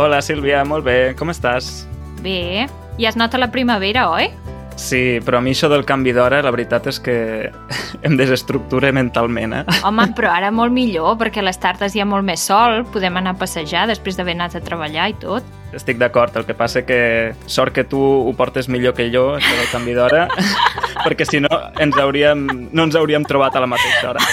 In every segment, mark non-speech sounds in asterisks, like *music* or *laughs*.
Hola, Sílvia, molt bé. Com estàs? Bé, ja es nota la primavera, oi? Sí, però a mi això del canvi d'hora, la veritat és que *laughs* em desestructura mentalment, eh? Home, *laughs* però ara molt millor, perquè a les tardes hi ha molt més sol, podem anar a passejar després d'haver anat a treballar i tot. Estic d'acord, el que passa que sort que tu ho portes millor que jo, això del canvi d'hora, *laughs* perquè si no ens hauríem, no ens hauríem trobat a la mateixa hora.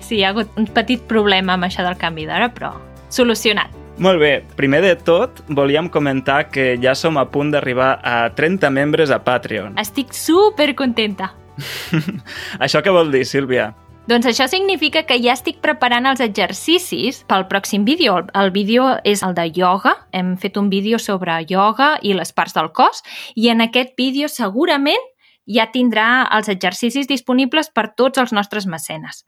Sí, hi ha hagut un petit problema amb això del canvi d'hora, però solucionat. Molt bé, primer de tot volíem comentar que ja som a punt d'arribar a 30 membres a Patreon. Estic super contenta. *laughs* Això què vol dir, Sílvia? Doncs això significa que ja estic preparant els exercicis pel pròxim vídeo. El- vídeo és el de ioga. Hem fet un vídeo sobre ioga i les parts del cos i en aquest vídeo segurament ja tindrà els exercicis disponibles per tots els nostres mecenes.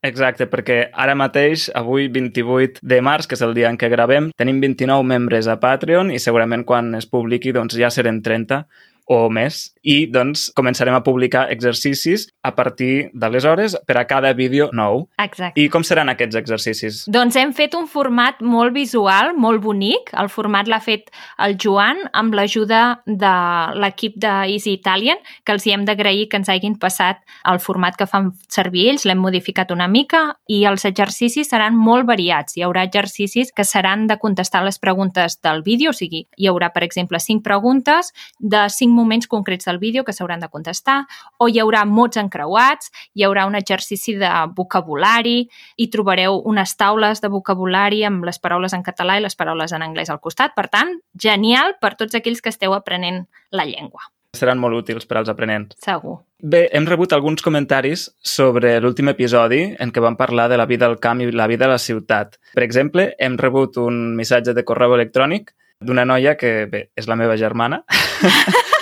Exacte, perquè ara mateix, avui 28 de març, que és el dia en què gravem, tenim 29 membres a Patreon i segurament quan es publiqui doncs, ja serem 30 o més. I doncs començarem a publicar exercicis a partir d'aleshores per a cada vídeo nou. Exacte. I com seran aquests exercicis? Doncs hem fet un format molt visual, molt bonic. El format l'ha fet el Joan amb l'ajuda de l'equip de Easy Italian, que els hi hem d'agrair que ens hagin passat el format que fan servir ells, l'hem modificat una mica i els exercicis seran molt variats. Hi haurà exercicis que seran de contestar les preguntes del vídeo, o sigui, hi haurà, per exemple, cinc preguntes de cinc moments concrets del vídeo que s'hauran de contestar, o hi haurà mots encreuats, hi haurà un exercici de vocabulari, i trobareu unes taules de vocabulari amb les paraules en català i les paraules en anglès al costat. Per tant, genial per tots aquells que esteu aprenent la llengua, Seran molt útils per als aprenents. segur. Bé, hem rebut alguns comentaris sobre l'últim episodi en què vam parlar de la vida al camp i la vida a la ciutat. Per exemple, hem rebut un missatge de correu electrònic d'una noia que, bé, és la meva germana, *laughs*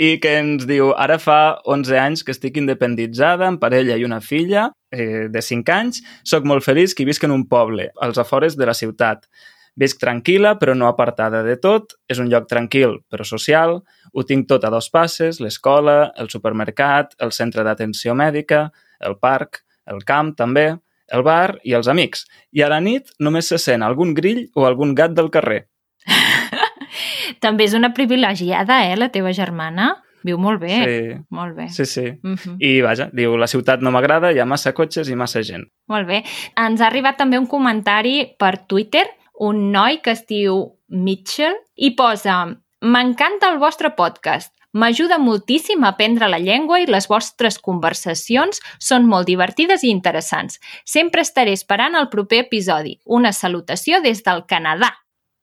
i que ens diu ara fa 11 anys que estic independitzada, amb parella i una filla eh, de 5 anys, sóc molt feliç que visc en un poble, als afores de la ciutat. Visc tranquil·la, però no apartada de tot. És un lloc tranquil, però social. Ho tinc tot a dos passes, l'escola, el supermercat, el centre d'atenció mèdica, el parc, el camp també, el bar i els amics. I a la nit només se sent algun grill o algun gat del carrer. *laughs* També és una privilegiada, eh, la teva germana? Viu molt bé. Sí, Molt bé. sí, sí. Mm -hmm. I vaja, diu, la ciutat no m'agrada, hi ha massa cotxes i massa gent. Molt bé. Ens ha arribat també un comentari per Twitter, un noi que es diu Mitchell, i posa M'encanta el vostre podcast. M'ajuda moltíssim a aprendre la llengua i les vostres conversacions són molt divertides i interessants. Sempre estaré esperant el proper episodi. Una salutació des del Canadà.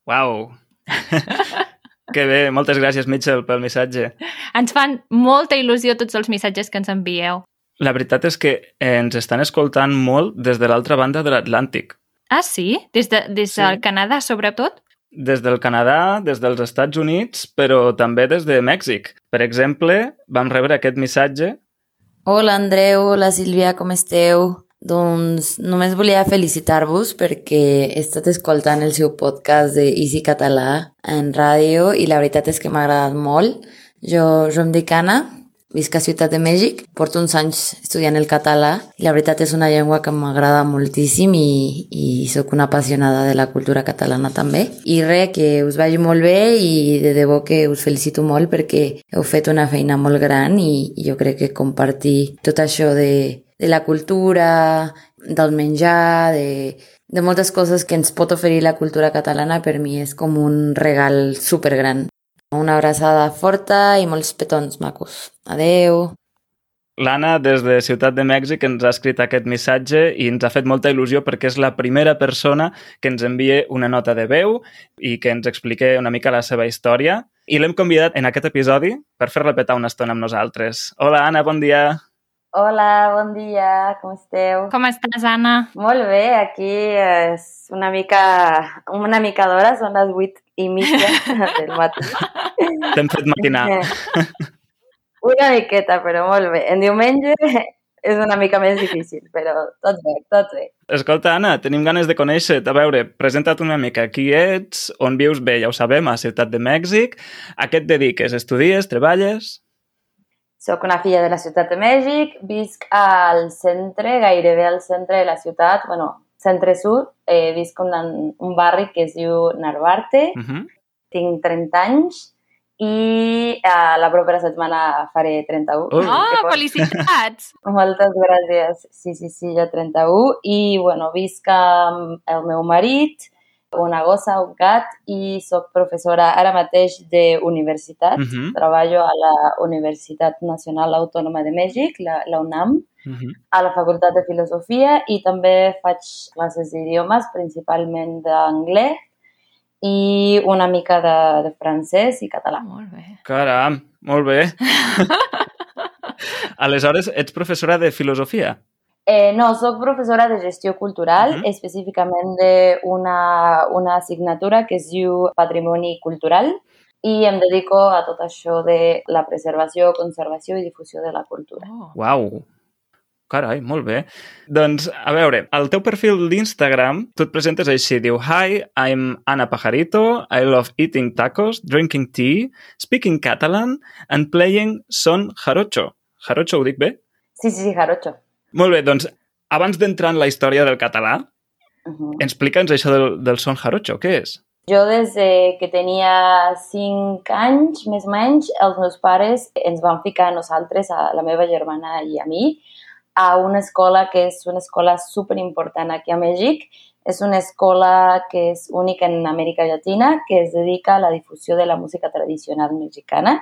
Uau! *laughs* que bé, moltes gràcies, Mitchell, pel missatge. Ens fan molta il·lusió tots els missatges que ens envieu. La veritat és que eh, ens estan escoltant molt des de l'altra banda de l'Atlàntic. Ah, sí? Des, de, des Sí. del Canadà, sobretot? Des del Canadà, des dels Estats Units, però també des de Mèxic. Per exemple, vam rebre aquest missatge Hola Andreu, hola Sílvia, com esteu? Doncs només volia felicitar-vos perquè he estat escoltant el seu podcast de Easy Català en ràdio i la veritat és que m'ha agradat molt. Jo, jo em dic Anna, visc a Ciutat de Mèxic, porto uns anys estudiant el català i la veritat és una llengua que m'agrada moltíssim i, i sóc una apassionada de la cultura catalana també. I res, que us vagi molt bé i de debò que us felicito molt perquè heu fet una feina molt gran i, i jo crec que compartir tot això de, de la cultura, del menjar, de, de moltes coses que ens pot oferir la cultura catalana per mi és com un regal supergran. Una abraçada forta i molts petons macos. Adeu! L'Anna, des de Ciutat de Mèxic, ens ha escrit aquest missatge i ens ha fet molta il·lusió perquè és la primera persona que ens envia una nota de veu i que ens expliqui una mica la seva història. I l'hem convidat en aquest episodi per fer-la petar una estona amb nosaltres. Hola, Anna, bon dia. Hola, bon dia, com esteu? Com estàs, Anna? Molt bé, aquí és una mica, una mica d'hora, són les vuit i mitja *laughs* del matí. T'hem fet maquinar. *laughs* Una miqueta, però molt bé. En diumenge és una mica més difícil, però tot bé, tot bé. Escolta, Anna, tenim ganes de conèixer-te. A veure, presenta't una mica. Qui ets? On vius bé? Ja ho sabem, a Ciutat de Mèxic. A què et dediques? Estudies? Treballes? Soc una filla de la ciutat de Mèxic, visc al centre, gairebé al centre de la ciutat, bueno, centre-sud, eh, visc en un barri que es diu Narvarte, Uh -huh. tinc 30 anys i eh, la propera setmana faré 31. Ui. Oh, Llavors, felicitats! *laughs* Moltes gràcies. Sí, sí, sí, jo 31. I, bueno, visc amb el meu marit, una gossa, un gat, i sóc professora ara mateix d'universitat. Uh -huh. Treballo a la Universitat Nacional Autònoma de Mèxic, la, la UNAM, Uh -huh. a la Facultat de Filosofia i també faig classes d'idiomes, principalment d'anglès i una mica de, de francès i català. Molt bé. Caram, molt bé. *laughs* Aleshores, ets professora de filosofia? Eh, no, sóc professora de gestió cultural, Mhm. específicament d'una una assignatura que es diu Patrimoni Cultural i em dedico a tot això de la preservació, conservació i difusió de la cultura. Oh. Uau! Carai, molt bé. Doncs, a veure, al teu perfil d'Instagram tu et presentes així, diu Hi, I'm Ana Pajarito, I love eating tacos, drinking tea, speaking Catalan and playing son jarocho. Jarocho ho dic bé? Sí, sí, sí, Jarocho. Molt bé, doncs, abans d'entrar en la història del català, Mhm. explica'ns això del, del son jarocho, què és? Jo des de que tenia 5 anys, més o menys, els meus pares ens van ficar a nosaltres, a la meva germana i a mi, a una escola que és una escola superimportant aquí a Mèxic. És una escola que és única en Amèrica Llatina, que es dedica a la difusió de la música tradicional mexicana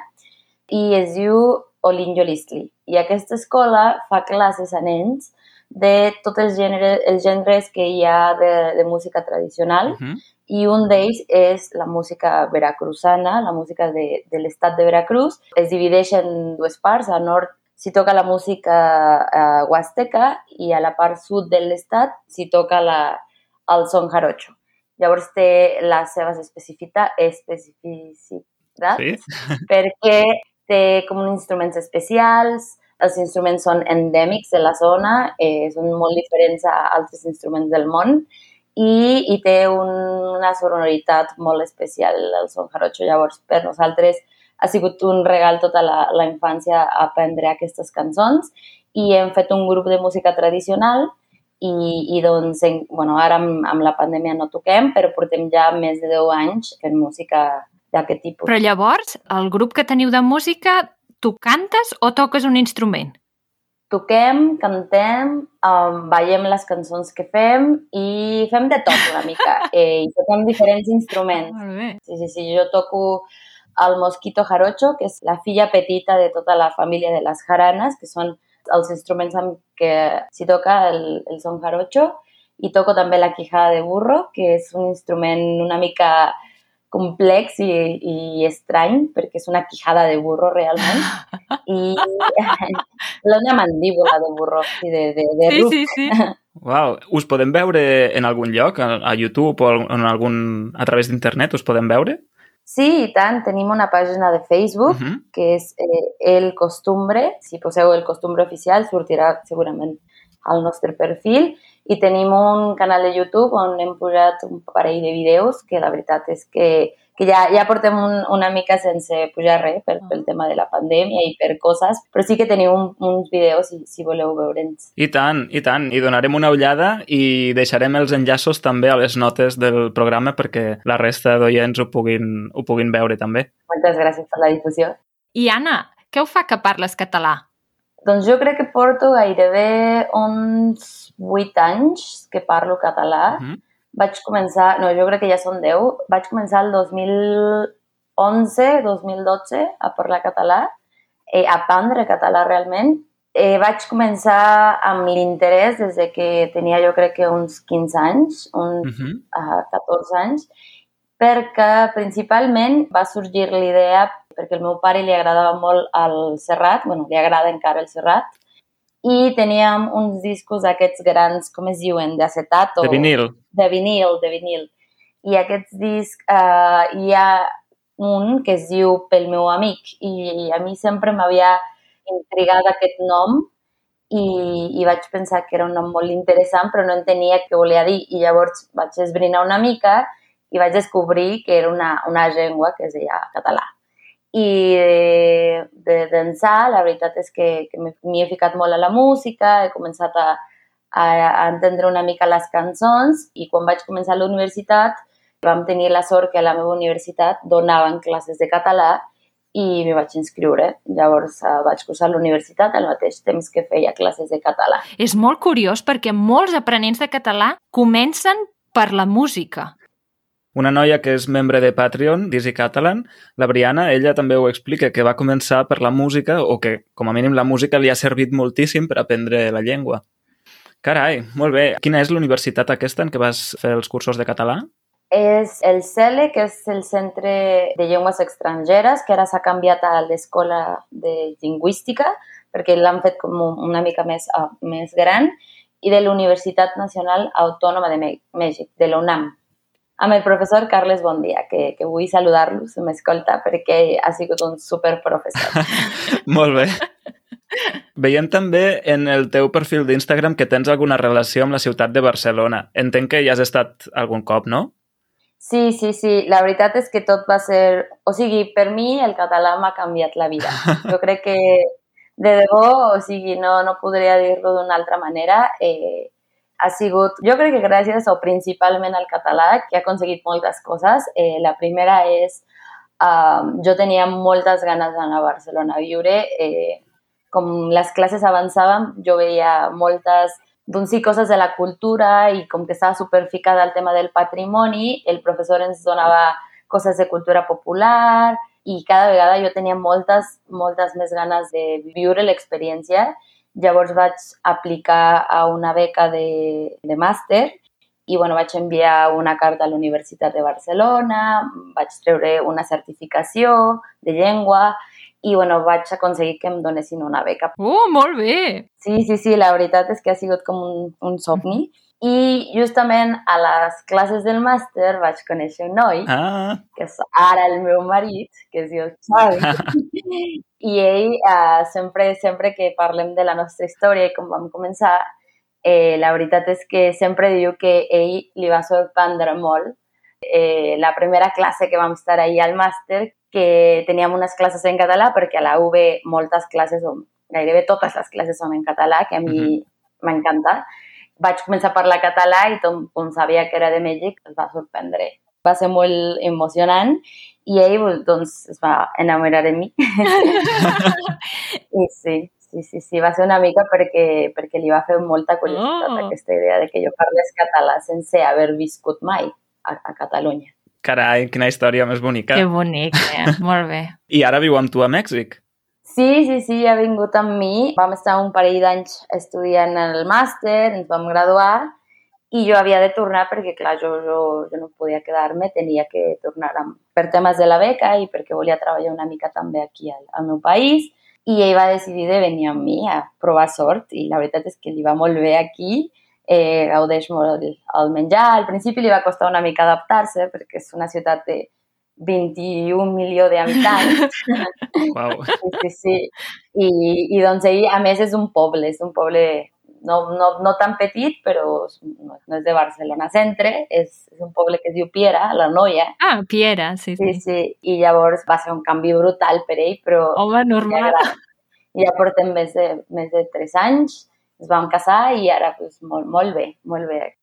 i es diu Olinjo Listli. I aquesta escola fa classes a nens de tots els gèneres, els gèneres que hi ha de, de música tradicional Uh -huh. i un d'ells és la música veracruzana, la música de, de l'estat de Veracruz. Es divideix en dues parts. Al nord s'hi toca la música uh, huasteca i a la part sud de l'estat s'hi toca la, el son jarocho. Llavors té les seves especifica, especificitats Sí? perquè té com uns instruments especials, els instruments són endèmics de la zona, eh, són molt diferents a altres instruments del món i, i té un, una sonoritat molt especial el son jarocho. Llavors, per nosaltres ha sigut un regal tota la, la infància aprendre aquestes cançons. I hem fet un grup de música tradicional i, i doncs, en, bueno, ara amb, amb la pandèmia no toquem, però portem ja més de 10 anys fent música d'aquest tipus. Però llavors, el grup que teniu de música, tu cantes o toques un instrument? toquem, cantem, um, ballem les cançons que fem i fem de tot una mica. *laughs* Eh, I toquem diferents instruments. Molt bé. Sí, sí, sí, jo toco el mosquito jarocho, que és la filla petita de tota la família de les jaranes, que són els instruments amb què s'hi toca el, el son jarocho, i toco també la quijada de burro, que és un instrument una mica complex i, i estrany, perquè és una quijada de burro realment, i *laughs* *laughs* una mandíbula de burro, sí, de, de, de Sí, ruc. sí, sí. Uau, us podem veure en algun lloc, a, a YouTube o en algun, a través d'internet, us podem veure? Sí, i tant, tenim una pàgina de Facebook, Uh -huh. que és eh, El Costumbre. Si poseu El Costumbre oficial sortirà segurament al nostre perfil. I tenim un canal de YouTube on hem posat un parell de vídeos que la veritat és que, que ja, ja portem un, una mica sense pujar res pel, pel tema de la pandèmia i per coses, però sí que tenim un, uns vídeos si, si voleu veure'ns. I tant, i tant. I donarem una ullada i deixarem els enllaços també a les notes del programa perquè la resta d'oients ho, puguin, ho puguin veure també. Moltes gràcies per la difusió. I Anna, què ho fa que parles català? Doncs jo crec que porto gairebé uns 8 anys que parlo català. Uh -huh. Vaig començar, no, jo crec que ja són 10, vaig començar el 2011, 2012 a parlar català, eh, a aprendre català realment. Eh, vaig començar amb l'interès des de que tenia jo crec que uns 15 anys, uns Uh -huh. uh, 14 anys, perquè principalment va sorgir l'idea perquè al meu pare li agradava molt el Serrat, bueno, li agrada encara el Serrat, i teníem uns discos aquests grans, com es diuen, d'acetat o... De vinil. De vinil, de vinil. I aquests discs, uh, hi ha un que es diu Pel meu amic, i a mi sempre m'havia intrigat aquest nom i, i vaig pensar que era un nom molt interessant, però no entenia què volia dir. I llavors vaig esbrinar una mica i vaig descobrir que era una, una llengua que es deia català. I d'ençà, de, de la veritat és que, que m'hi he ficat molt a la música, he començat a, a, a entendre una mica les cançons i quan vaig començar la universitat vam tenir la sort que a la meva universitat donaven classes de català i m'hi vaig inscriure. Llavors uh, vaig cursar la universitat al mateix temps que feia classes de català. És molt curiós perquè molts aprenents de català comencen per la música. Una noia que és membre de Patreon, d'Easy Catalan, la Briana, ella també ho explica, que va començar per la música o que, com a mínim, la música li ha servit moltíssim per aprendre la llengua. Carai, molt bé. Quina és l'universitat aquesta en què vas fer els cursos de català? És el CELE, que és el Centre de Llengües Estrangeres, que ara s'ha canviat a l'Escola de Lingüística, perquè l'han fet com una mica més, uh, més gran, i de la Universitat Nacional Autònoma de Mèxic, de la UNAM amb el professor Carles Bondia, que, que vull saludar-lo si m'escolta perquè ha sigut un super professor. *laughs* Molt bé. Veiem també en el teu perfil d'Instagram que tens alguna relació amb la ciutat de Barcelona. Entenc que hi has estat algun cop, no? Sí, sí, sí. La veritat és que tot va ser... O sigui, per mi el català m'ha canviat la vida. *laughs* Jo crec que de debò, o sigui, no, no podria dir-lo d'una altra manera. Eh, ha sigut, jo crec que gràcies o principalment al català, que ha aconseguit moltes coses. Eh, la primera és, uh, jo tenia moltes ganes d'anar a Barcelona a viure. Eh, com les classes avançaven, jo veia moltes coses de la cultura i com que estava superficada al tema del patrimoni, el professor ens donava coses de cultura popular i cada vegada jo tenia moltes, moltes més ganes de viure l'experiència Llavors vaig aplicar a una beca de, de màster i bueno, vaig enviar una carta a la Universitat de Barcelona, vaig treure una certificació de llengua i bueno, vaig aconseguir que em donessin una beca. Oh, molt bé! Sí, sí, sí, la veritat és que ha sigut com un, un somni. I justament a les classes del màster vaig conèixer un noi, ah. que és ara el meu marit, que es diu Xavi, *laughs* i ell eh, sempre, sempre que parlem de la nostra història i com vam començar, eh, la veritat és que sempre diu que ell li va sorprendre molt eh, la primera classe que vam estar ahir al màster, que teníem unes classes en català, perquè a la UB moltes classes, o gairebé totes les classes són en català, que a mi uh -huh. m'encanta, vaig començar a parlar català i tot, com sabia que era de Mèxic, es va sorprendre. Va ser molt emocionant i ell doncs, es va enamorar de mi. *laughs* I sí, sí, sí, sí, va ser una mica perquè, perquè li va fer molta curiositat oh. aquesta idea de que jo parlés català sense haver viscut mai a, a Catalunya. Carai, quina història més bonica. Que bonic, eh? molt bé. I ara viu amb tu a Mèxic? Sí, sí, sí, ha vingut amb mi. Vam estar un parell d'anys estudiant el màster, ens vam graduar i jo havia de tornar perquè, clar, jo, jo, jo no podia quedar-me, tenia que tornar amb, per temes de la beca i perquè volia treballar una mica també aquí al, al meu país. I ell va decidir de venir amb mi a provar sort i la veritat és que li va molt bé aquí, eh, gaudeix molt el, menjar. Al principi li va costar una mica adaptar-se perquè és una ciutat de 21 milió d'habitants. Wow. Sí, sí, sí. I, I doncs ell, a més, és un poble, és un poble no, no, no tan petit, però no, no és de Barcelona centre, és, és un poble que es diu Piera, la Noia. Ah, Piera, sí, sí. Sí, sí, i llavors va ser un canvi brutal per ell, però... Home, normal. Ja, ja portem més de, més de tres anys, ens vam casar i ara pues, molt, molt bé, molt bé.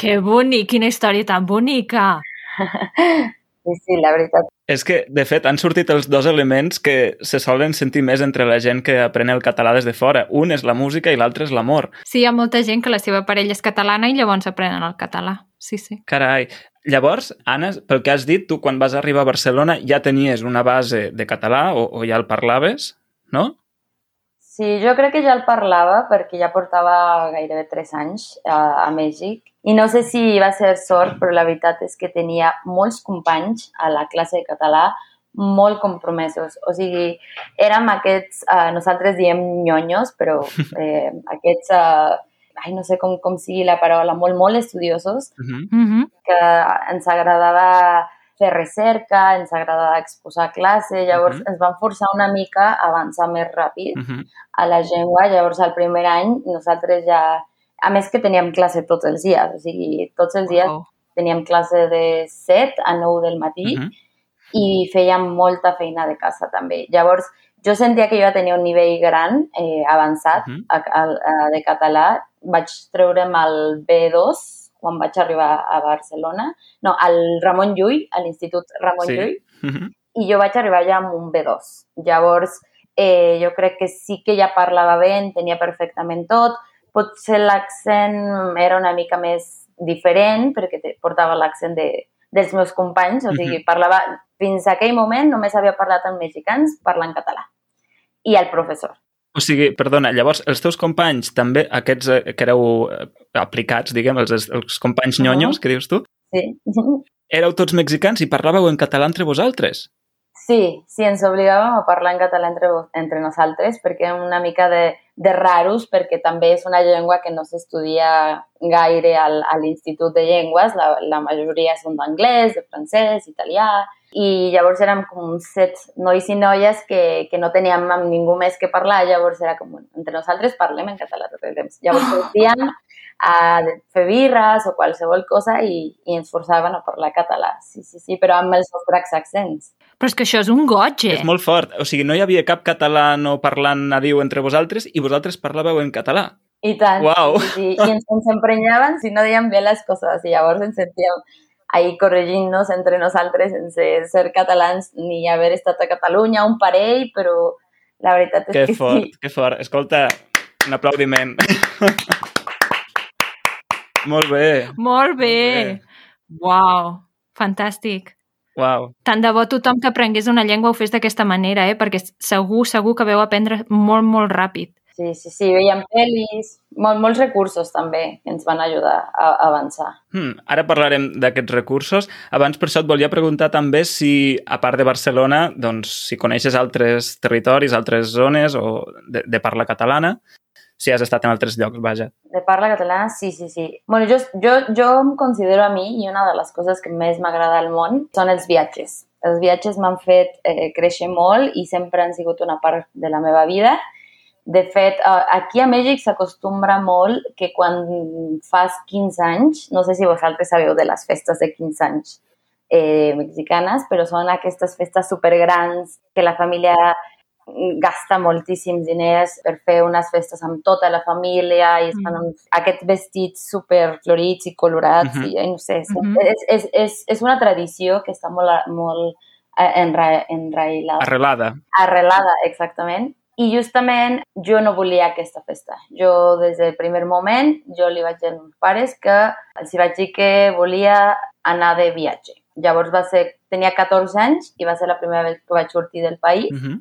Que bonic, quina història tan bonica! *laughs* Sí, sí, la veritat. És que, de fet, han sortit els dos elements que se solen sentir més entre la gent que aprèn el català des de fora. Un és la música i l'altre és l'amor. Sí, hi ha molta gent que la seva parella és catalana i llavors aprenen el català. Sí, sí. Carai. Llavors, Anna, pel que has dit, tu quan vas arribar a Barcelona ja tenies una base de català o, o ja el parlaves, no? Sí, jo crec que ja el parlava perquè ja portava gairebé tres anys a, a Mèxic i no sé si va ser sort, però la veritat és que tenia molts companys a la classe de català molt compromesos. O sigui, érem aquests, uh, nosaltres diem nyonyos, però *laughs* eh, aquests, uh, ai, no sé com, com sigui la paraula, molt, molt estudiosos, uh -huh. que ens agradava fer recerca, ens agrada exposar classe, llavors uh -huh. ens van forçar una mica a avançar més ràpid uh -huh. a la llengua. Llavors, el primer any, nosaltres ja... A més que teníem classe tots els dies, o sigui, tots els dies wow. teníem classe de 7 a 9 del matí uh -huh. i fèiem molta feina de casa també. Llavors, jo sentia que jo ja tenia un nivell gran, eh, avançat, uh -huh. a, a, a, de català, vaig treure'm el B2 quan vaig arribar a Barcelona, no, al Ramon Llull, a l'Institut Ramon Sí. Llull, Uh -huh. i jo vaig arribar ja amb un B2. Llavors, eh, jo crec que sí que ja parlava bé, entenia perfectament tot. Potser l'accent era una mica més diferent, perquè te- portava l'accent de, dels meus companys, o sigui, Mhm. parlava... Fins a aquell moment només havia parlat amb mexicans parlant català. I el professor. O sigui, perdona, llavors els teus companys també, aquests eh, que éreu eh, aplicats, diguem, els, els companys Mhm. nyonyos, que dius tu, Sí. *laughs* éreu tots mexicans i parlàveu en català entre vosaltres? Sí, sí, ens obligàvem a parlar en català entre, entre nosaltres perquè era una mica de, de raros perquè també és una llengua que no s'estudia gaire al, a l'Institut de Llengües, la, la majoria són d'anglès, de francès, italià, i llavors érem com uns set nois i noies que, que no teníem amb ningú més que parlar, llavors era com, bueno, entre nosaltres parlem en català tot el temps. *laughs* Llavors sortíem a fer birres o qualsevol cosa i, i ens forçaven a parlar català, sí, sí, sí, però amb els nostres accents. Però és que això és un goig, eh? És molt fort. O sigui, no hi havia cap català no parlant nadiu entre vosaltres i vosaltres parlàveu en català. I tant. Uau. Sí, sí. I ens, ens emprenyaven si no dèiem bé les coses i llavors ens sentíem ahí corregint-nos entre nosaltres sense ser catalans ni haver estat a Catalunya, un parell, però la veritat és Que que fort, sí. que fort. Escolta, un aplaudiment. *laughs* molt bé. Molt bé. Molt Uau, fantàstic. Uau. Tant de bo tothom que aprengués una llengua ho fes d'aquesta manera, eh? perquè segur, segur que veu aprendre molt, molt ràpid. Sí, sí, sí, veiem pel·lis, mol, molts recursos també que ens van ajudar a, a avançar. Hmm, ara parlarem d'aquests recursos. Abans, per això, et volia preguntar també si, a part de Barcelona, doncs, si coneixes altres territoris, altres zones o de, de parla catalana, si has estat en altres llocs, vaja. De parla catalana, sí, sí, sí. Bueno, jo, jo, jo em considero a mi i una de les coses que més m'agrada al món són els viatges. Els viatges m'han fet eh, créixer molt i sempre han sigut una part de la meva vida. De fet, eh, aquí a Mèxic s'acostumbra molt que quan fas 15 anys, no sé si vosaltres sabeu de les festes de 15 anys eh, mexicanes, però són aquestes festes supergrans que la família gasta moltíssims diners per fer unes festes amb tota la família i es fan Mm. aquests vestits super florits i colorats Mhm. i ai, no sé, és, Mhm. és, és, és, és una tradició que està molt, molt eh, enra, enrailada Arrelada. arrelada, exactament. I justament jo no volia aquesta festa. Jo, des del primer moment, jo li vaig dir als meus pares que els vaig dir que volia anar de viatge. Llavors va ser, tenia 14 anys i va ser la primera vegada que vaig sortir del país Uh -huh.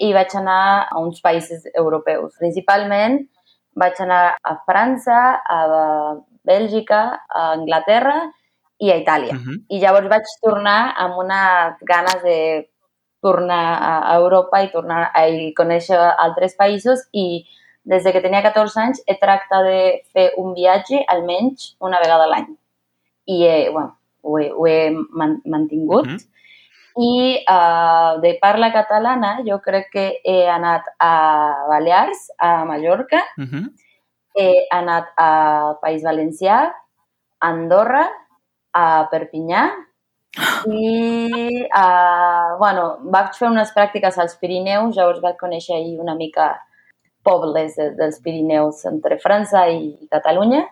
I vaig anar a uns països europeus. Principalment vaig anar a França, a Bèlgica, a Anglaterra i a Itàlia. Uh -huh. I llavors vaig tornar amb unes ganes de tornar a Europa i tornar a conèixer altres països i des de que tenia 14 anys he tractat de fer un viatge almenys una vegada a l'any. I he, bueno, ho he, ho he man mantingut. Mhm. I uh, de parla catalana jo crec que he anat a Balears, a Mallorca, Uh -huh. he anat a País Valencià, a Andorra, a Perpinyà *gasps* i, uh, bueno, vaig fer unes pràctiques als Pirineus, llavors vaig conèixer ahir una mica pobles de, dels Pirineus entre França i Catalunya,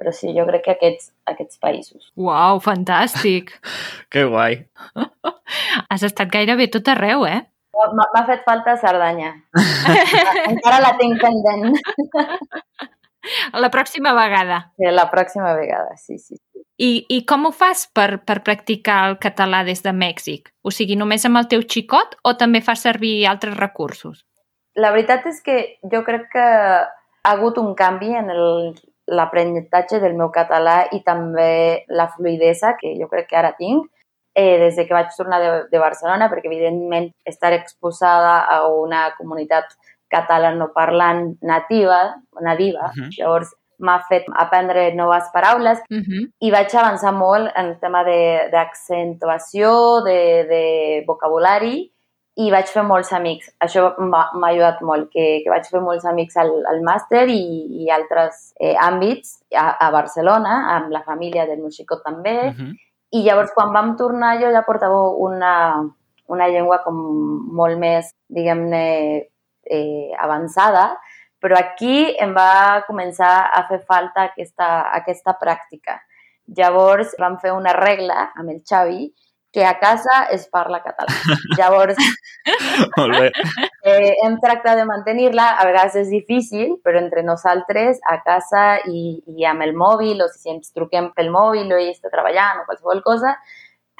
però sí, jo crec que aquests, aquests països. Uau, fantàstic. *laughs* Que guai. *laughs* Has estat gairebé tot arreu, eh? M'ha fet falta Cerdanya. *laughs* Encara la tinc pendent. La pròxima vegada. Sí, la pròxima vegada, sí, sí. I, i com ho fas per, per practicar el català des de Mèxic? O sigui, només amb el teu xicot o també fas servir altres recursos? La veritat és que jo crec que ha hagut un canvi en el- l'aprenentatge del meu català i també la fluidesa que jo crec que ara tinc eh, des de que vaig tornar de, de Barcelona, perquè evidentment estar exposada a una comunitat catalanoparlant nativa, nadiva, Mhm. llavors m'ha fet aprendre noves paraules Uh -huh. i vaig avançar molt en el tema de- d'accentuació, de, de vocabulari i vaig fer molts amics. Això m'ha ajudat molt, que, que vaig fer molts amics al, al màster i, i altres eh, àmbits a, a Barcelona, amb la família del meu xicot també. Uh -huh. I llavors, quan vam tornar, jo ja portava una, una llengua com molt més, diguem-ne, eh, avançada, Però aquí em va començar a fer falta aquesta, aquesta pràctica. Llavors vam fer una regla amb el Xavi que a casa es parla català. *laughs* Llavors, Molt bé. *laughs* eh, hem tractat de mantenir-la, a vegades és difícil, però entre nosaltres, a casa i, i amb el mòbil, o si ens truquem pel mòbil o ell està treballant o qualsevol cosa,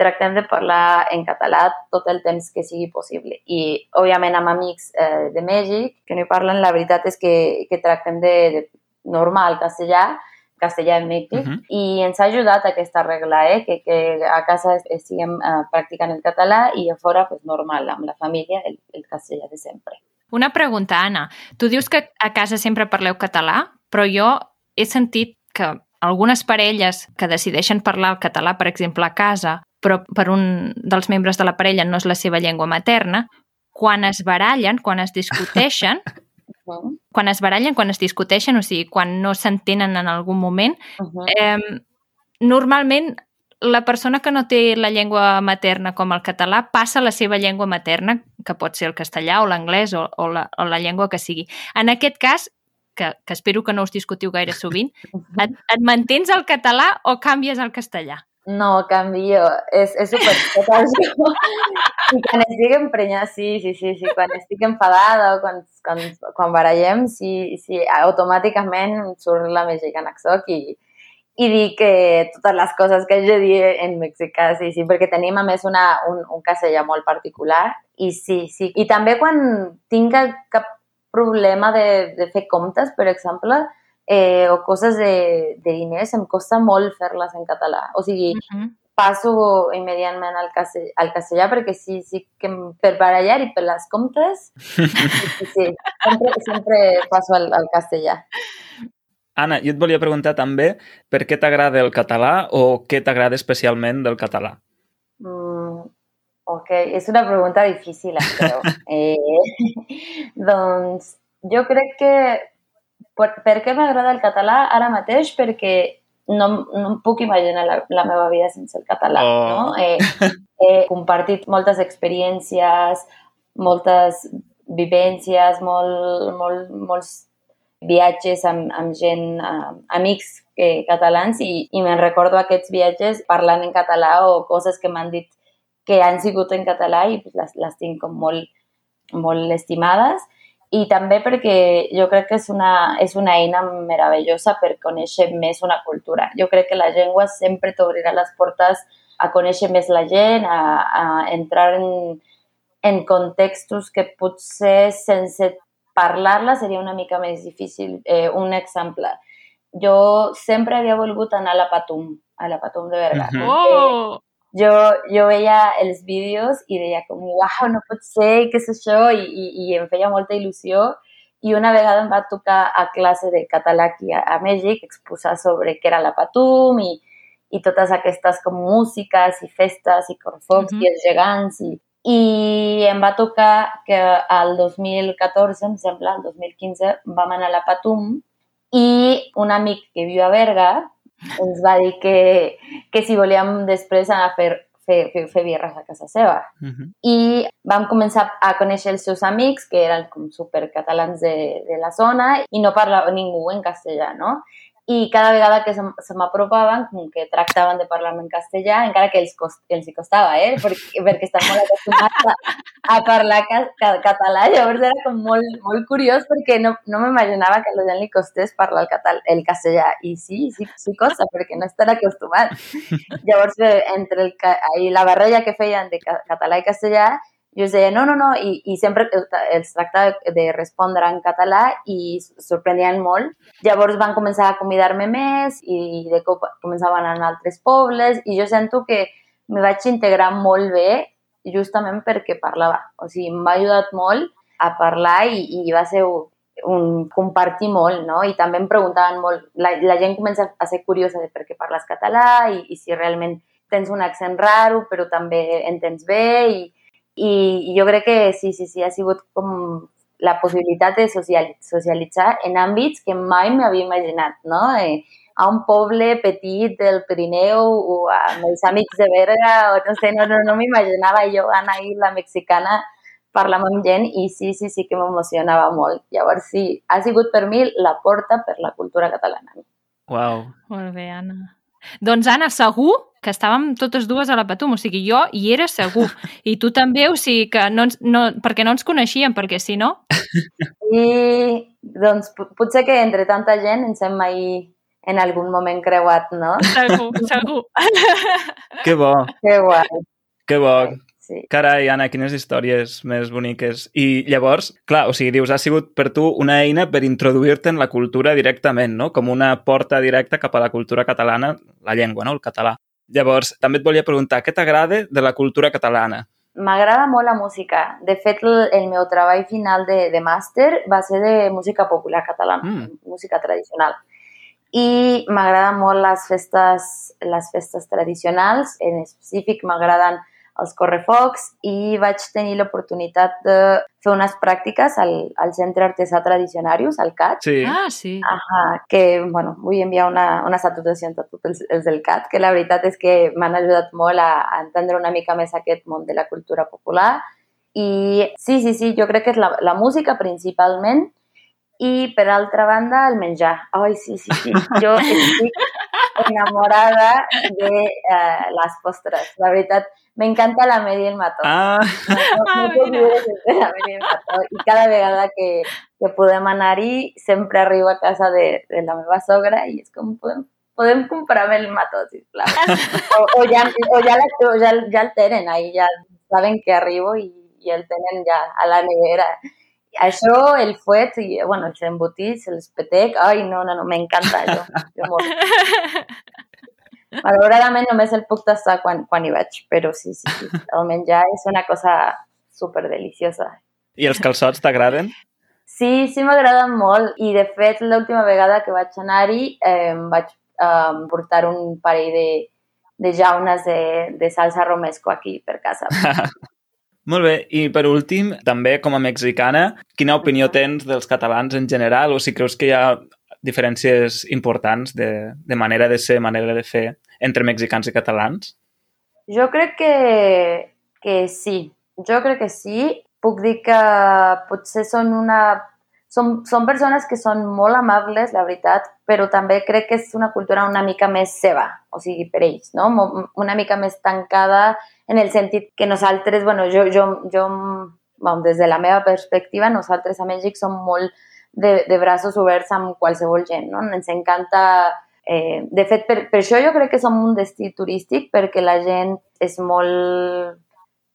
tractem de parlar en català tot el temps que sigui possible. I, òbviament, amb amics eh, de Mèxic que no hi parlen, la veritat és que, que tractem de, de normal castellà, castellà en Mèxic, uh. -huh. i ens ha ajudat aquesta regla, eh? que, que a casa estiguem uh, practicant el català i a fora, pues, normal, amb la família, el, el castellà de sempre. Una pregunta, Anna. Tu dius que a casa sempre parleu català, però jo he sentit que algunes parelles que decideixen parlar el català, per exemple, a casa, però per un dels membres de la parella no és la seva llengua materna, quan es barallen, quan es discuteixen, *laughs* Uh -huh. quan es barallen, quan es discuteixen, o sigui, quan no s'entenen en algun moment, Uh -huh. eh, normalment la persona que no té la llengua materna com el català passa a la seva llengua materna, que pot ser el castellà o l'anglès o, o, la, o la llengua que sigui. En aquest cas, que, que espero que no us discutiu gaire sovint, et, et mantens el català o canvies al castellà? No, canvio. És, és super. I quan estic emprenyada, sí, sí, sí, sí. Quan estic enfadada o quan, quan, quan barallem, sí, sí, automàticament surt la mexicana soc i, i dic que totes les coses que jo dic en mexicà, sí, sí, perquè tenim a més una, un, un castellà molt particular i sí, sí. I també quan tinc cap problema de, de fer comptes, per exemple, eh, o coses de, de diners, em costa molt fer-les en català. O sigui, Uh -huh. passo immediatament al, castell, al castellà perquè sí, sí que per barallar i per les comptes, *laughs* sí, sí. Sempre, sempre passo al, al castellà. Anna, jo et volia preguntar també per què t'agrada el català o què t'agrada especialment del català. Mm, ok, és una pregunta difícil, creu. *laughs* eh, *laughs* doncs jo crec que per, per què m'agrada el català ara mateix? Perquè no, no em puc imaginar la, la meva vida sense el català. Oh. No? Eh, he compartit moltes experiències, moltes vivències, molt, molt, molts viatges amb, amb gent, amb amics que, catalans i, i me'n recordo aquests viatges parlant en català o coses que m'han dit que han sigut en català i pues, les, les tinc com molt, molt estimades i també perquè jo crec que és una, és una eina meravellosa per conèixer més una cultura. Jo crec que la llengua sempre t'obrirà les portes a conèixer més la gent, a, a entrar en, en contextos que potser sense parlar-la seria una mica més difícil. Eh, un exemple, jo sempre havia volgut anar a la Patum, a la Patum de Berga. Mhm. Oh! Jo, jo veia els vídeos i deia com, uau, no pot ser, què és això? I, i, i em feia molta il·lusió. I una vegada em va tocar a classe de català aquí a, a Mèxic exposar sobre què era la Patum i, i totes aquestes com músiques i festes i corfocs Mhm. i els gegants i, i em va tocar que al 2014, em sembla, al 2015, vam anar a la Patum i un amic que viu a Berga ens va dir que, que si volíem després anar a fer, fer, fer, fer birres a casa seva. Uh -huh. I vam començar a conèixer els seus amics, que eren com supercatalans de, de la zona, i no parlava ningú en castellà, no? I cada vegada que se, se m'apropaven, com que tractaven de parlar en castellà, encara que els, cost, els hi costava, eh? Perquè, perquè estan molt acostumats a, a parlar ca, ca, català, llavors era com molt, molt curiós perquè no, no m'imaginava que a la gent li costés parlar el, català, el castellà, i sí, sí, sí costa, perquè no estan acostumats. Llavors, entre el, i la barreja que feien de català i castellà, jo els deia no, no, no, i, i sempre els tractava de respondre en català i sorprendien molt. Llavors van començar a convidar-me més i de cop començaven a anar a altres pobles i jo sento que me vaig integrar molt bé justament perquè parlava. O sigui, em va ajudat molt a parlar i, i va ser un compartir molt, no? I també em preguntaven molt, la, la gent comença a ser curiosa de per què parles català i, i si realment tens un accent raro però també entens bé i, i jo crec que sí, sí, sí, ha sigut com la possibilitat de socialitzar en àmbits que mai m'havia imaginat, no? Eh, a un poble petit del Pirineu o amb els amics de Berga, o no sé, no, no, no m'imaginava jo anar ahir la mexicana parlar amb gent i sí, sí, sí que m'emocionava molt. Llavors sí, ha sigut per mi la porta per la cultura catalana. Uau. Molt bé, Anna. Doncs, Anna, segur que estàvem totes dues a la Patum, o sigui, jo hi era segur. I tu també, o sigui, que no, ens, no, perquè no ens coneixíem, perquè si no... I, doncs, potser que entre tanta gent ens hem mai en algun moment creuat, no? Segur, segur. Que bo. Que guai. Que bo. Sí. Carai, Anna, quines històries més boniques. I llavors, clar, o sigui, dius, ha sigut per tu una eina per introduir-te en la cultura directament, no? Com una porta directa cap a la cultura catalana, la llengua, no? El català. Llavors, també et volia preguntar, què t'agrada de la cultura catalana? M'agrada molt la música. De fet, el, meu treball final de, de màster va ser de música popular catalana, Mm. música tradicional. I m'agraden molt les festes, les festes tradicionals, en específic m'agraden els correfocs i vaig tenir l'oportunitat de fer unes pràctiques al, al Centre Artesà Tradicionarius, al CAT, Sí. Ah, sí. Ajá, que, bueno, vull enviar una, una salutació a tots els, els del CAT, que la veritat és que m'han ajudat molt a, a entendre una mica més aquest món de la cultura popular. I sí, sí, sí, jo crec que és la, la música principalment i, per altra banda, el menjar. Ai, sí, sí, sí, *laughs* jo estic enamorada de uh, les postres. La veritat, m'encanta la medi el mató. Ah, *laughs* No, Ah, no puc mira. viure sense la medi el mató. I cada vegada que, que podem anar-hi, sempre arribo a casa de, de la meva sogra i és com, podem, podem comprar-me el mató, sisplau. *laughs* O, o, ja, o, ja, la, o ja, ja el tenen ahí, ja saben que arribo i, i el tenen ja a la nevera. Això, el fuet, i, bueno, els embotits, els petec, ai, no, no, no, m'encanta això. *laughs* Jo molt. Malauradament només el puc tastar quan, quan hi vaig, però sí, sí, sí, el menjar és una cosa super deliciosa. i els calçots t'agraden? Sí, sí m'agraden molt i de fet l'última vegada que vaig anar-hi eh, vaig eh, portar un parell de, de jaunes de, de salsa romesco aquí per casa. *laughs* Molt bé, i per últim, també com a mexicana, quina opinió tens dels catalans en general o si creus que hi ha diferències importants de, de manera de ser, manera de fer entre mexicans i catalans? Jo crec que, que sí. Jo crec que sí. Puc dir que potser són una... Són, són persones que són molt amables, la veritat, però també crec que és una cultura una mica més seva, o sigui, per ells, no? Una mica més tancada en el sentit que nosaltres, bueno, jo, jo, jo bueno, des de la meva perspectiva, nosaltres a Mèxic som molt de, de braços oberts amb qualsevol gent, no? Ens encanta Eh, de fet, per, per això jo crec que som un destí turístic, perquè la gent és molt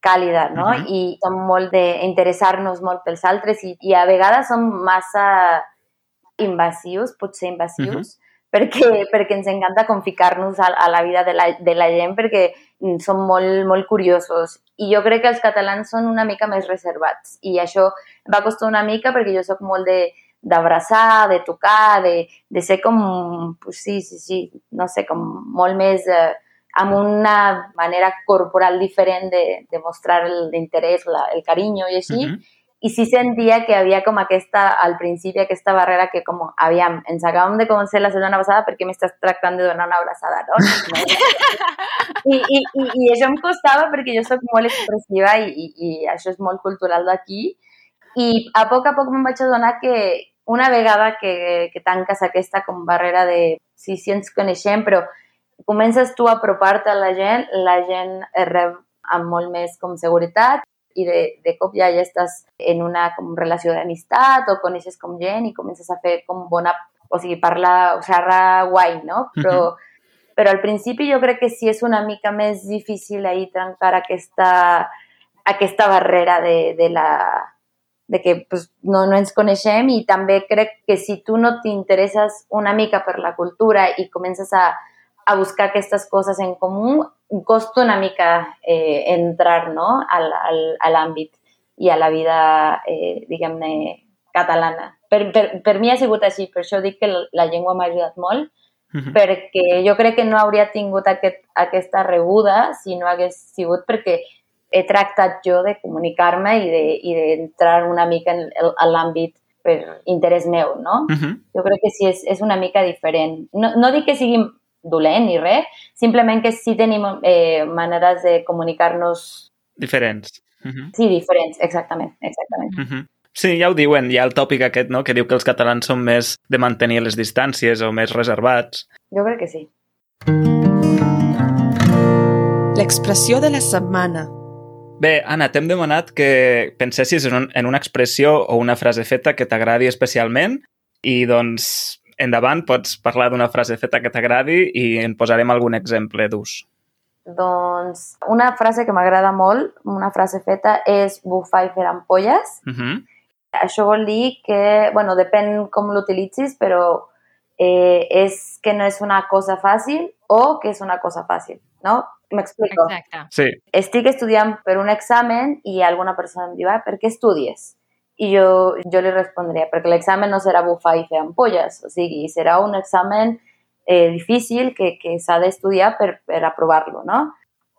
càlida, no? Mhm. I som molt d'interessar-nos molt pels altres i, i a vegades som massa invasius, potser invasius, perquè, perquè ens encanta com ficar-nos a, a la vida de la, de la gent perquè som molt, molt curiosos. I jo crec que els catalans són una mica més reservats i això va costar una mica perquè jo sóc molt de d'abraçar, de tocar, de, de ser com, pues sí, sí, sí, no sé, com molt més eh, amb una manera corporal diferent de, de mostrar l'interès, la- el carinyo i així. Mhm. I sí sentia que havia com aquesta, al principi, aquesta barrera que com, aviam, ens acabem de començar la setmana passada, per què m'estàs tractant de donar una abraçada, no? *laughs* I, i, i, I això em costava perquè jo sóc molt expressiva i, i, i això és molt cultural d'aquí. I a poc a poc me'n vaig adonar que una vegada que, que tanques aquesta com barrera de sí, sí ens coneixem, però comences tu a apropar-te a la gent, la gent es rep amb molt més com seguretat i de, de cop ja, ja estàs en una com, relació d'amistat o coneixes com gent i comences a fer com bona, o sigui, parlar, o xerrar guai, no? Però, però al principi jo crec que sí és una mica més difícil ahir trencar aquesta, aquesta barrera de, de la de que pues, no, no ens coneixem i també crec que si tu no t'interesses una mica per la cultura i comences a, a buscar aquestes coses en comú, costa una mica eh, entrar no? al, al, a l'àmbit i a la vida, eh, diguem-ne, catalana. Per, per, per mi ha sigut així, per això dic que la llengua m'ha ajudat molt, Mhm. perquè jo crec que no hauria tingut aquest, aquesta rebuda si no hagués sigut perquè he tractat jo de comunicar-me i de- i d'entrar de, una mica en en l'àmbit per interès meu, no? Mhm. Jo crec que sí, és, és una mica diferent. No, no dic que sigui dolent ni res, simplement que sí tenim eh, maneres de comunicar-nos Diferents. Uh -huh. Sí, diferents, exactament, exactament. Uh -huh. Sí, ja ho diuen, hi ha el tòpic aquest, no?, que diu que els catalans són més de mantenir les distàncies o més reservats. Jo crec que sí. L'expressió de la setmana. Bé, Anna, t'hem demanat que pensessis en, un, en una expressió o una frase feta que t'agradi especialment i, doncs, endavant, pots parlar d'una frase feta que t'agradi i en posarem algun exemple d'ús. Doncs una frase que m'agrada molt, una frase feta, és bufar i fer ampolles. Uh -huh. Això vol dir que, bueno, depèn com l'utilitzis, però eh, és que no és una cosa fàcil o que és una cosa fàcil, no? M'explico. Exacte. Sí, Estic estudiant per un examen i alguna persona em diu, ah, per què estudies? I jo, jo li respondria, perquè l'examen no serà bufar i fer ampolles, o sigui, serà un examen eh, difícil que, que s'ha d'estudiar per, per aprovar-lo, no?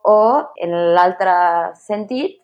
O, en l'altre sentit,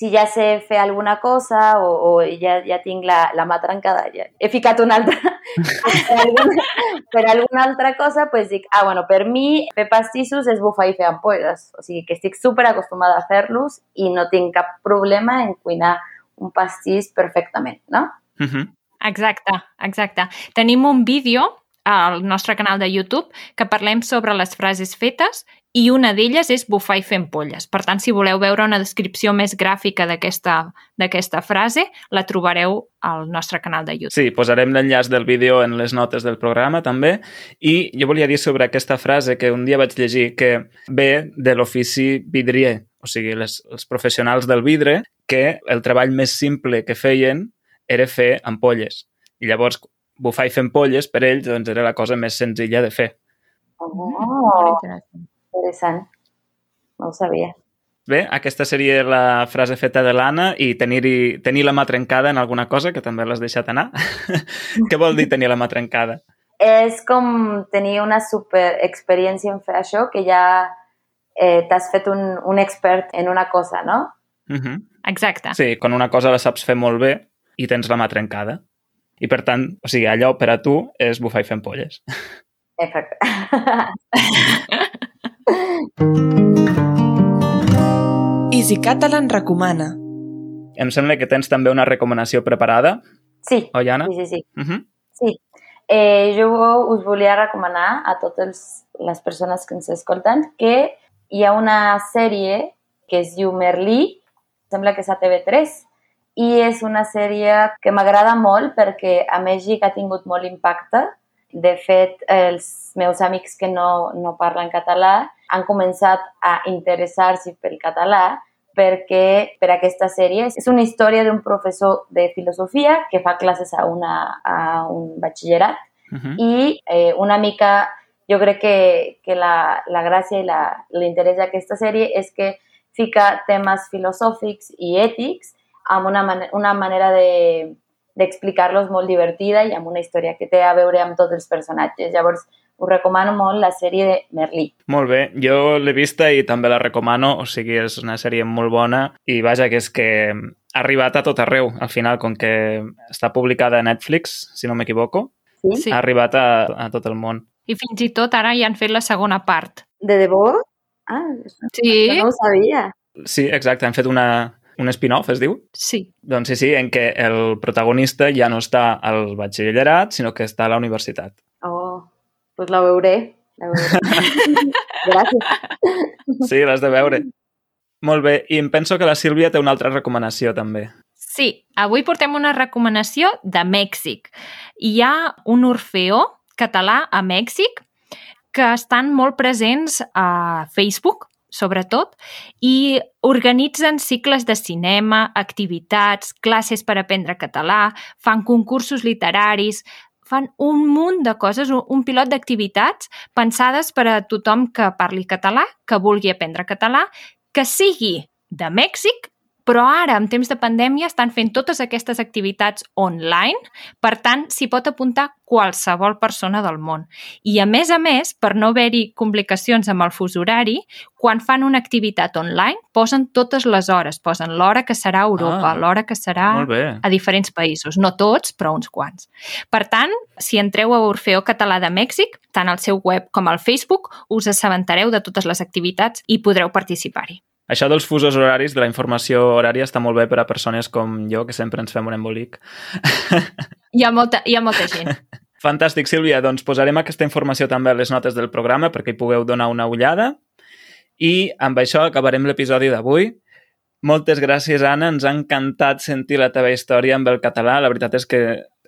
si ja sé fer alguna cosa o, o ja, ja tinc la, la mà trencada, ja he ficat una altra, *laughs* per, alguna, per alguna altra cosa, pues dic, ah, bueno, per mi fer pastissos és bufar i fer ampolles. O sigui, que estic super acostumada a fer-los i no tinc cap problema en cuinar un pastís perfectament, no? uh -huh. Exacte, exacte. Tenim un vídeo al nostre canal de YouTube que parlem sobre les frases fetes i una d'elles és bufar i fer ampolles. Per tant, si voleu veure una descripció més gràfica d'aquesta frase, la trobareu al nostre canal de YouTube. Sí, posarem l'enllaç del vídeo en les notes del programa també i jo volia dir sobre aquesta frase que un dia vaig llegir que ve de l'ofici vidrier, o sigui, les, els professionals del vidre, que el treball més simple que feien era fer ampolles. I llavors, bufar i fer ampolles, per ells, doncs, era la cosa més senzilla de fer. Oh, interessant. No ho sabia. Bé, aquesta seria la frase feta de l'Anna i tenir, tenir la mà trencada en alguna cosa, que també l'has deixat anar. *laughs* Què vol dir tenir la mà trencada? És com tenir una super experiència en fer això, que ja eh, t'has fet un, un expert en una cosa, no? Uh -huh. Exacte. Sí, quan una cosa la saps fer molt bé i tens la mà trencada. I per tant, o sigui, allò per a tu és bufar i fer ampolles. Exacte. *laughs* Easy Catalan recomana. Em sembla que tens també una recomanació preparada, Sí, oi, Anna? sí, sí, sí. Uh -huh. sí. Eh, jo us volia recomanar a totes les persones que ens escolten que hi ha una sèrie que es diu Merlí, sembla que és a TV3, i és una sèrie que m'agrada molt perquè a Mèxic ha tingut molt impacte. De fet, els meus amics que no, no parlen català han començat a interessar-se pel català perquè per aquesta sèrie és una història d'un professor de filosofia que fa classes a, una, a un batxillerat Uh -huh. i eh, una mica jo crec que, que la, la gràcia i la- l'interès d'aquesta sèrie és que fica temes filosòfics i ètics amb una, man una manera de d'explicar-los molt divertida i amb una història que té a veure amb tots els personatges. Llavors, us recomano molt la sèrie de Merlí. Molt bé, jo l'he vista i també la recomano, o sigui, és una sèrie molt bona i vaja, que és que ha arribat a tot arreu, al final, com que està publicada a Netflix, si no m'equivoco, Sí? Ha arribat a, a tot el món. I fins i tot ara ja han fet la segona part. De debò? Ah, Sí, no ho sabia. Sí, exacte, han fet una, un spin-off, es diu? sí. Doncs sí, sí, en què el protagonista ja no està al batxillerat, sinó que està a la universitat. Oh, pues la veuré. La veuré. *laughs* Gràcies. Sí, l'has de veure. Molt bé, i em penso que la Sílvia té una altra recomanació, també. Sí, avui portem una recomanació de Mèxic. Hi ha un orfeó català a Mèxic que estan molt presents a Facebook, sobretot, i organitzen cicles de cinema, activitats, classes per aprendre català, fan concursos literaris, fan un munt de coses, un, pilot d'activitats pensades per a tothom que parli català, que vulgui aprendre català, que sigui de Mèxic, però ara, en temps de pandèmia, estan fent totes aquestes activitats online, per tant, s'hi pot apuntar qualsevol persona del món. I, a més a més, per no haver-hi complicacions amb el fus horari, quan fan una activitat online, posen totes les hores, posen l'hora que serà a Europa, Ah, l'hora que serà a diferents països, no tots, però uns quants. Per tant, si entreu a Orfeo Català de Mèxic, tant al seu web com al Facebook, us assabentareu de totes les activitats i podreu participar-hi. Això dels fusos horaris, de la informació horària, està molt bé per a persones com jo, que sempre ens fem un embolic. *laughs* Hi ha molta, hi ha molta gent. *laughs* Fantàstic, Sílvia. Doncs posarem aquesta informació també a les notes del programa perquè hi pugueu donar una ullada. I amb això acabarem l'episodi d'avui. Moltes gràcies, Anna. Ens ha encantat sentir la teva història amb el català. La veritat és que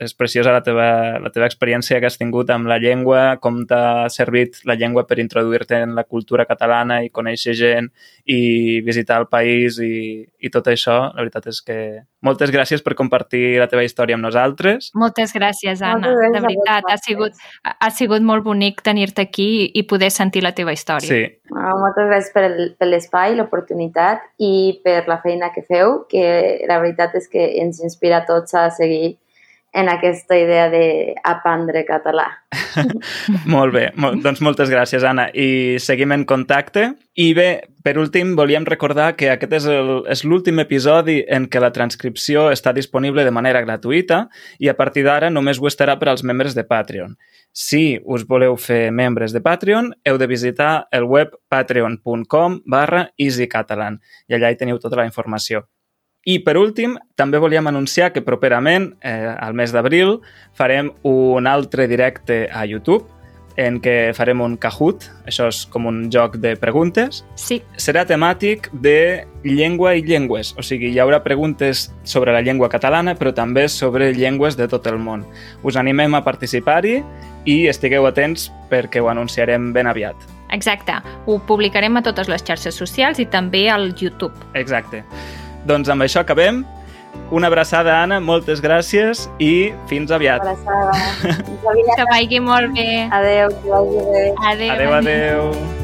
és preciosa la teva, la teva experiència que has tingut amb la llengua, com t'ha servit la llengua per introduir-te en la cultura catalana i conèixer gent i visitar el país i, i tot això. La veritat és que moltes gràcies per compartir la teva història amb nosaltres. Moltes gràcies, Anna. Moltes gràcies de veritat, ha sigut, ha sigut molt bonic tenir-te aquí i poder sentir la teva història. Sí. Ah, moltes gràcies per, el, per l'espai, l'oportunitat i per la feina que feu, que la veritat és que ens inspira a tots a seguir en aquesta idea d'aprendre català. *laughs* Molt bé, doncs moltes gràcies, Anna. I seguim en contacte. I bé, per últim, volíem recordar que aquest és l'últim episodi en què la transcripció està disponible de manera gratuïta i a partir d'ara només ho estarà per als membres de Patreon. Si us voleu fer membres de Patreon, heu de visitar el web patreon.com barra easycatalan i allà hi teniu tota la informació. I, per últim, també volíem anunciar que properament, eh, al mes d'abril, farem un altre directe a YouTube en què farem un Kahoot, això és com un joc de preguntes. Sí. Serà temàtic de llengua i llengües, o sigui, hi haurà preguntes sobre la llengua catalana, però també sobre llengües de tot el món. Us animem a participar-hi i estigueu atents perquè ho anunciarem ben aviat. Exacte, ho publicarem a totes les xarxes socials i també al YouTube. Exacte. Doncs amb això acabem. Una abraçada, Anna, moltes gràcies i fins aviat. Abraçada. que vagi molt bé. Adéu, que vagi bé. Adéu. Adéu, adéu.